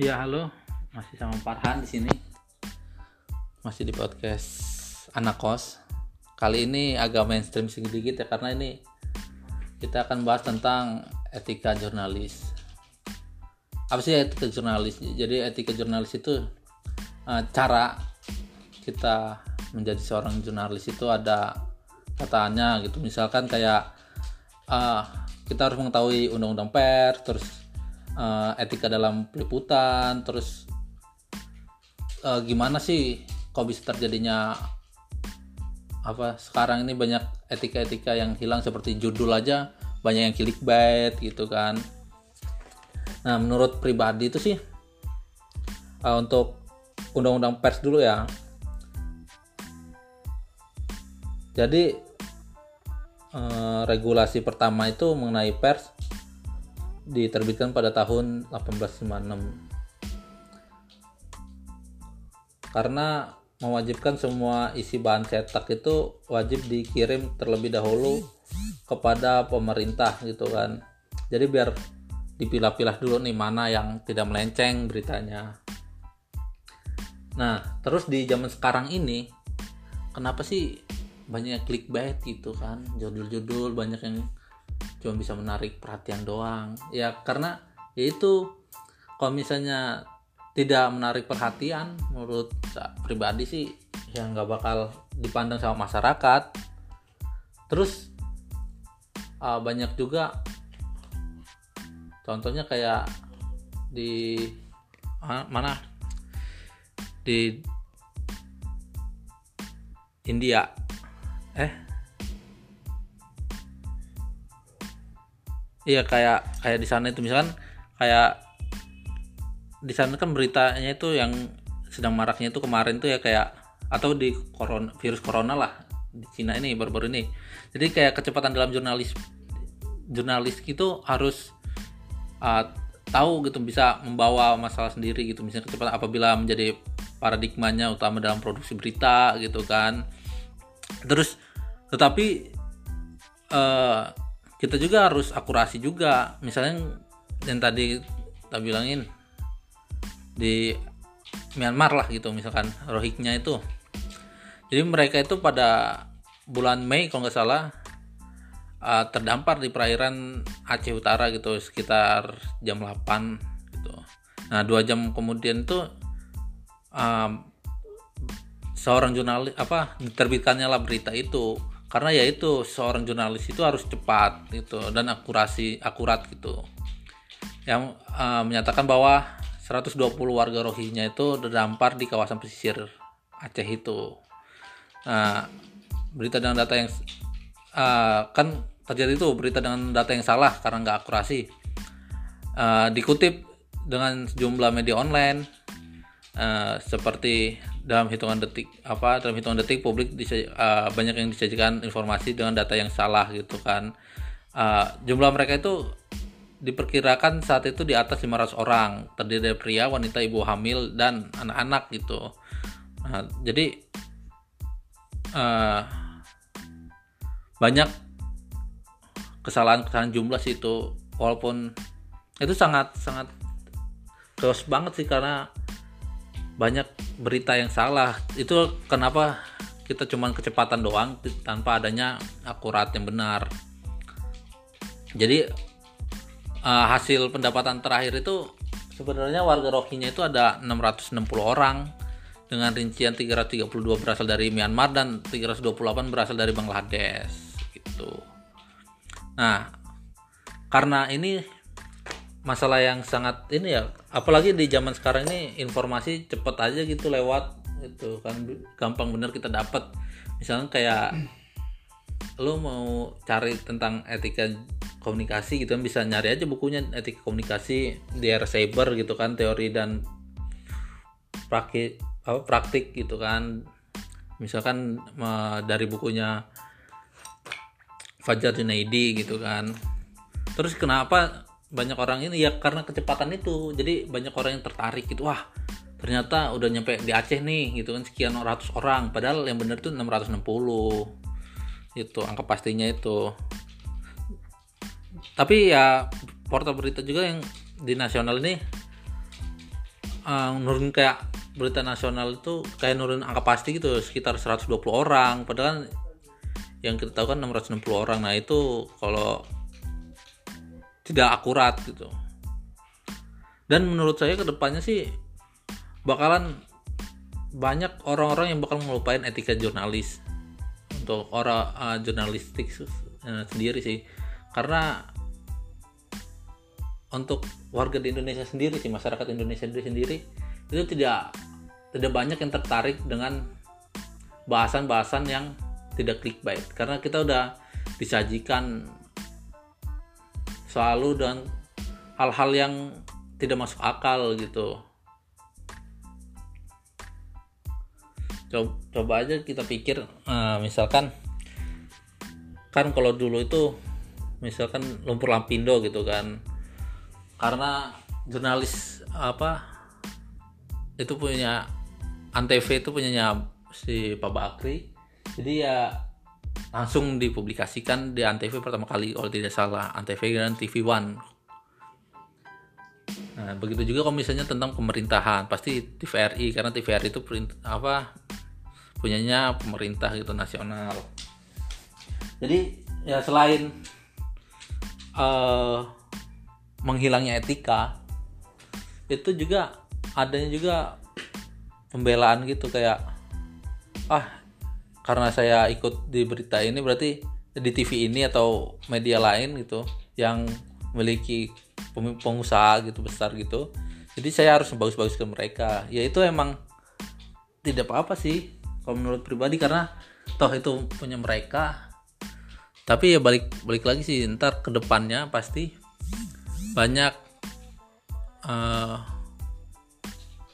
Ya halo, masih sama Farhan di sini. Masih di podcast anak kos. Kali ini agak mainstream sedikit ya karena ini kita akan bahas tentang etika jurnalis. Apa sih etika jurnalis? Jadi etika jurnalis itu uh, cara kita menjadi seorang jurnalis itu ada kataannya gitu. Misalkan kayak uh, kita harus mengetahui undang-undang pers, terus uh, etika dalam peliputan terus uh, gimana sih kok bisa terjadinya apa sekarang ini banyak etika-etika yang hilang seperti judul aja banyak yang clickbait gitu kan. Nah menurut pribadi itu sih uh, untuk undang-undang pers dulu ya. Jadi uh, regulasi pertama itu mengenai pers diterbitkan pada tahun 1856 karena mewajibkan semua isi bahan cetak itu wajib dikirim terlebih dahulu kepada pemerintah gitu kan. Jadi biar dipilah-pilah dulu nih mana yang tidak melenceng beritanya. Nah terus di zaman sekarang ini kenapa sih banyak clickbait gitu kan? Judul-judul banyak yang cuma bisa menarik perhatian doang. Ya karena ya itu kalau misalnya tidak menarik perhatian menurut pribadi sih ya nggak bakal dipandang sama masyarakat. Terus uh, banyak juga contohnya kayak di mana? Di India. Eh iya kayak kayak di sana itu. Misalkan kayak di sana kan beritanya itu yang sedang maraknya itu kemarin tuh ya kayak atau di corona, virus corona lah di Cina ini baru-baru ini. Jadi kayak kecepatan dalam jurnalis jurnalis itu harus uh, tahu gitu bisa membawa masalah sendiri gitu. Misalnya kecepatan apabila menjadi paradigmanya utama dalam produksi berita gitu kan. Terus tetapi uh, kita juga harus akurasi juga. Misalnya yang tadi kita bilangin di Myanmar lah gitu misalkan Rohingya itu. Jadi mereka itu pada bulan Mei kalau nggak salah uh, terdampar di perairan Aceh Utara gitu sekitar jam 8 gitu. Nah dua jam kemudian itu uh, seorang jurnalis apa diterbitkannya lah berita itu karena ya itu seorang jurnalis itu harus cepat gitu dan akurasi akurat gitu yang uh, menyatakan bahwa 120 warga Rohingya itu terdampar di kawasan pesisir Aceh itu. Nah, berita dengan data yang uh, kan terjadi itu berita dengan data yang salah karena nggak akurasi. Uh, dikutip dengan sejumlah media online uh, seperti dalam hitungan detik apa dalam hitungan detik publik uh, banyak yang disajikan informasi dengan data yang salah gitu kan. Uh, jumlah mereka itu diperkirakan saat itu di atas 500 orang terdiri dari pria, wanita, ibu hamil dan anak-anak gitu. Nah, jadi uh, banyak kesalahan-kesalahan jumlah sih itu walaupun itu sangat sangat chaos banget sih karena banyak berita yang salah. Itu kenapa kita cuman kecepatan doang tanpa adanya akurat yang benar. Jadi uh, hasil pendapatan terakhir itu sebenarnya warga Rohingya itu ada 660 orang. Dengan rincian 332 berasal dari Myanmar dan 328 berasal dari Bangladesh gitu. Nah, karena ini masalah yang sangat ini ya, apalagi di zaman sekarang ini informasi cepet aja gitu lewat itu kan. Gampang bener kita dapat. Misalnya kayak lo mau cari tentang etika komunikasi gitu kan bisa nyari aja bukunya etika komunikasi di era cyber gitu kan teori dan praktik apa praktik gitu kan. Misalkan dari bukunya Fajar Junaidi gitu kan. Terus kenapa banyak orang ini ya karena kecepatan itu. Jadi banyak orang yang tertarik gitu wah ternyata udah nyampe di Aceh nih gitu kan sekian ratus orang. Padahal yang bener tuh 660 itu angka pastinya itu. Tapi ya portal berita juga yang di nasional ini uh, nurun kayak berita nasional itu kayak nurun angka pasti gitu sekitar 120 orang. Padahal kan yang kita tahu kan 660 orang. Nah itu kalau tidak akurat gitu. Dan menurut saya ke depannya sih bakalan banyak orang-orang yang bakal ngelupain etika jurnalis untuk orang uh, jurnalistik uh, sendiri sih. Karena untuk warga di Indonesia sendiri sih masyarakat Indonesia sendiri itu tidak tidak banyak yang tertarik dengan bahasan-bahasan yang tidak clickbait. Karena kita udah disajikan selalu dan hal-hal yang tidak masuk akal gitu. Coba, coba aja kita pikir uh, misalkan kan kalau dulu itu misalkan lumpur lampindo gitu kan karena jurnalis apa itu punya antv itu punyanya si Pak Bakri jadi ya langsung dipublikasikan di antv pertama kali kalau tidak salah. Antv dan TV One. Nah begitu juga kalau misalnya tentang pemerintahan. Pasti TVRI karena TVRI itu perint, apa punyanya pemerintah gitu nasional. Jadi ya selain uh, menghilangnya etika itu juga adanya juga pembelaan gitu kayak ah karena saya ikut di berita ini berarti di TV ini atau media lain gitu yang memiliki pengusaha gitu besar gitu. Jadi saya harus bagus-bagus ke mereka. Ya itu emang tidak apa-apa sih kalau menurut pribadi karena toh itu punya mereka. Tapi ya balik balik lagi sih ntar ke depannya pasti banyak eh,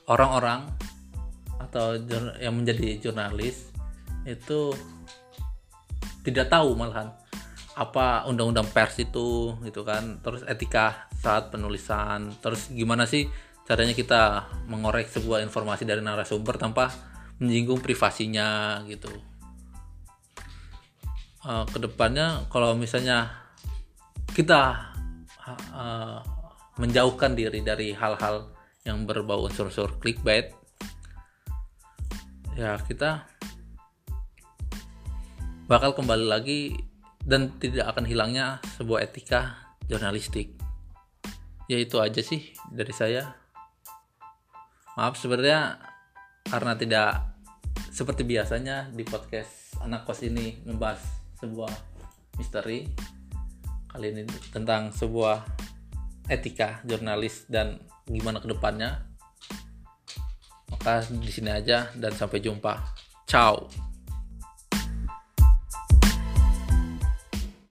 orang-orang atau yang menjadi jurnalis itu tidak tahu malahan apa undang-undang pers itu gitu kan. Terus etika saat penulisan. Terus gimana sih caranya kita mengorek sebuah informasi dari narasumber tanpa menyinggung privasinya gitu. Uh, ke depannya kalau misalnya kita uh, menjauhkan diri dari hal-hal yang berbau unsur-unsur clickbait ya kita bakal kembali lagi dan tidak akan hilangnya sebuah etika jurnalistik. Ya itu aja sih dari saya. Maaf sebenarnya karena tidak seperti biasanya di podcast anak kos ini membahas sebuah misteri kali ini tentang sebuah etika jurnalis dan gimana ke depannya maka di sini aja dan sampai jumpa. Ciao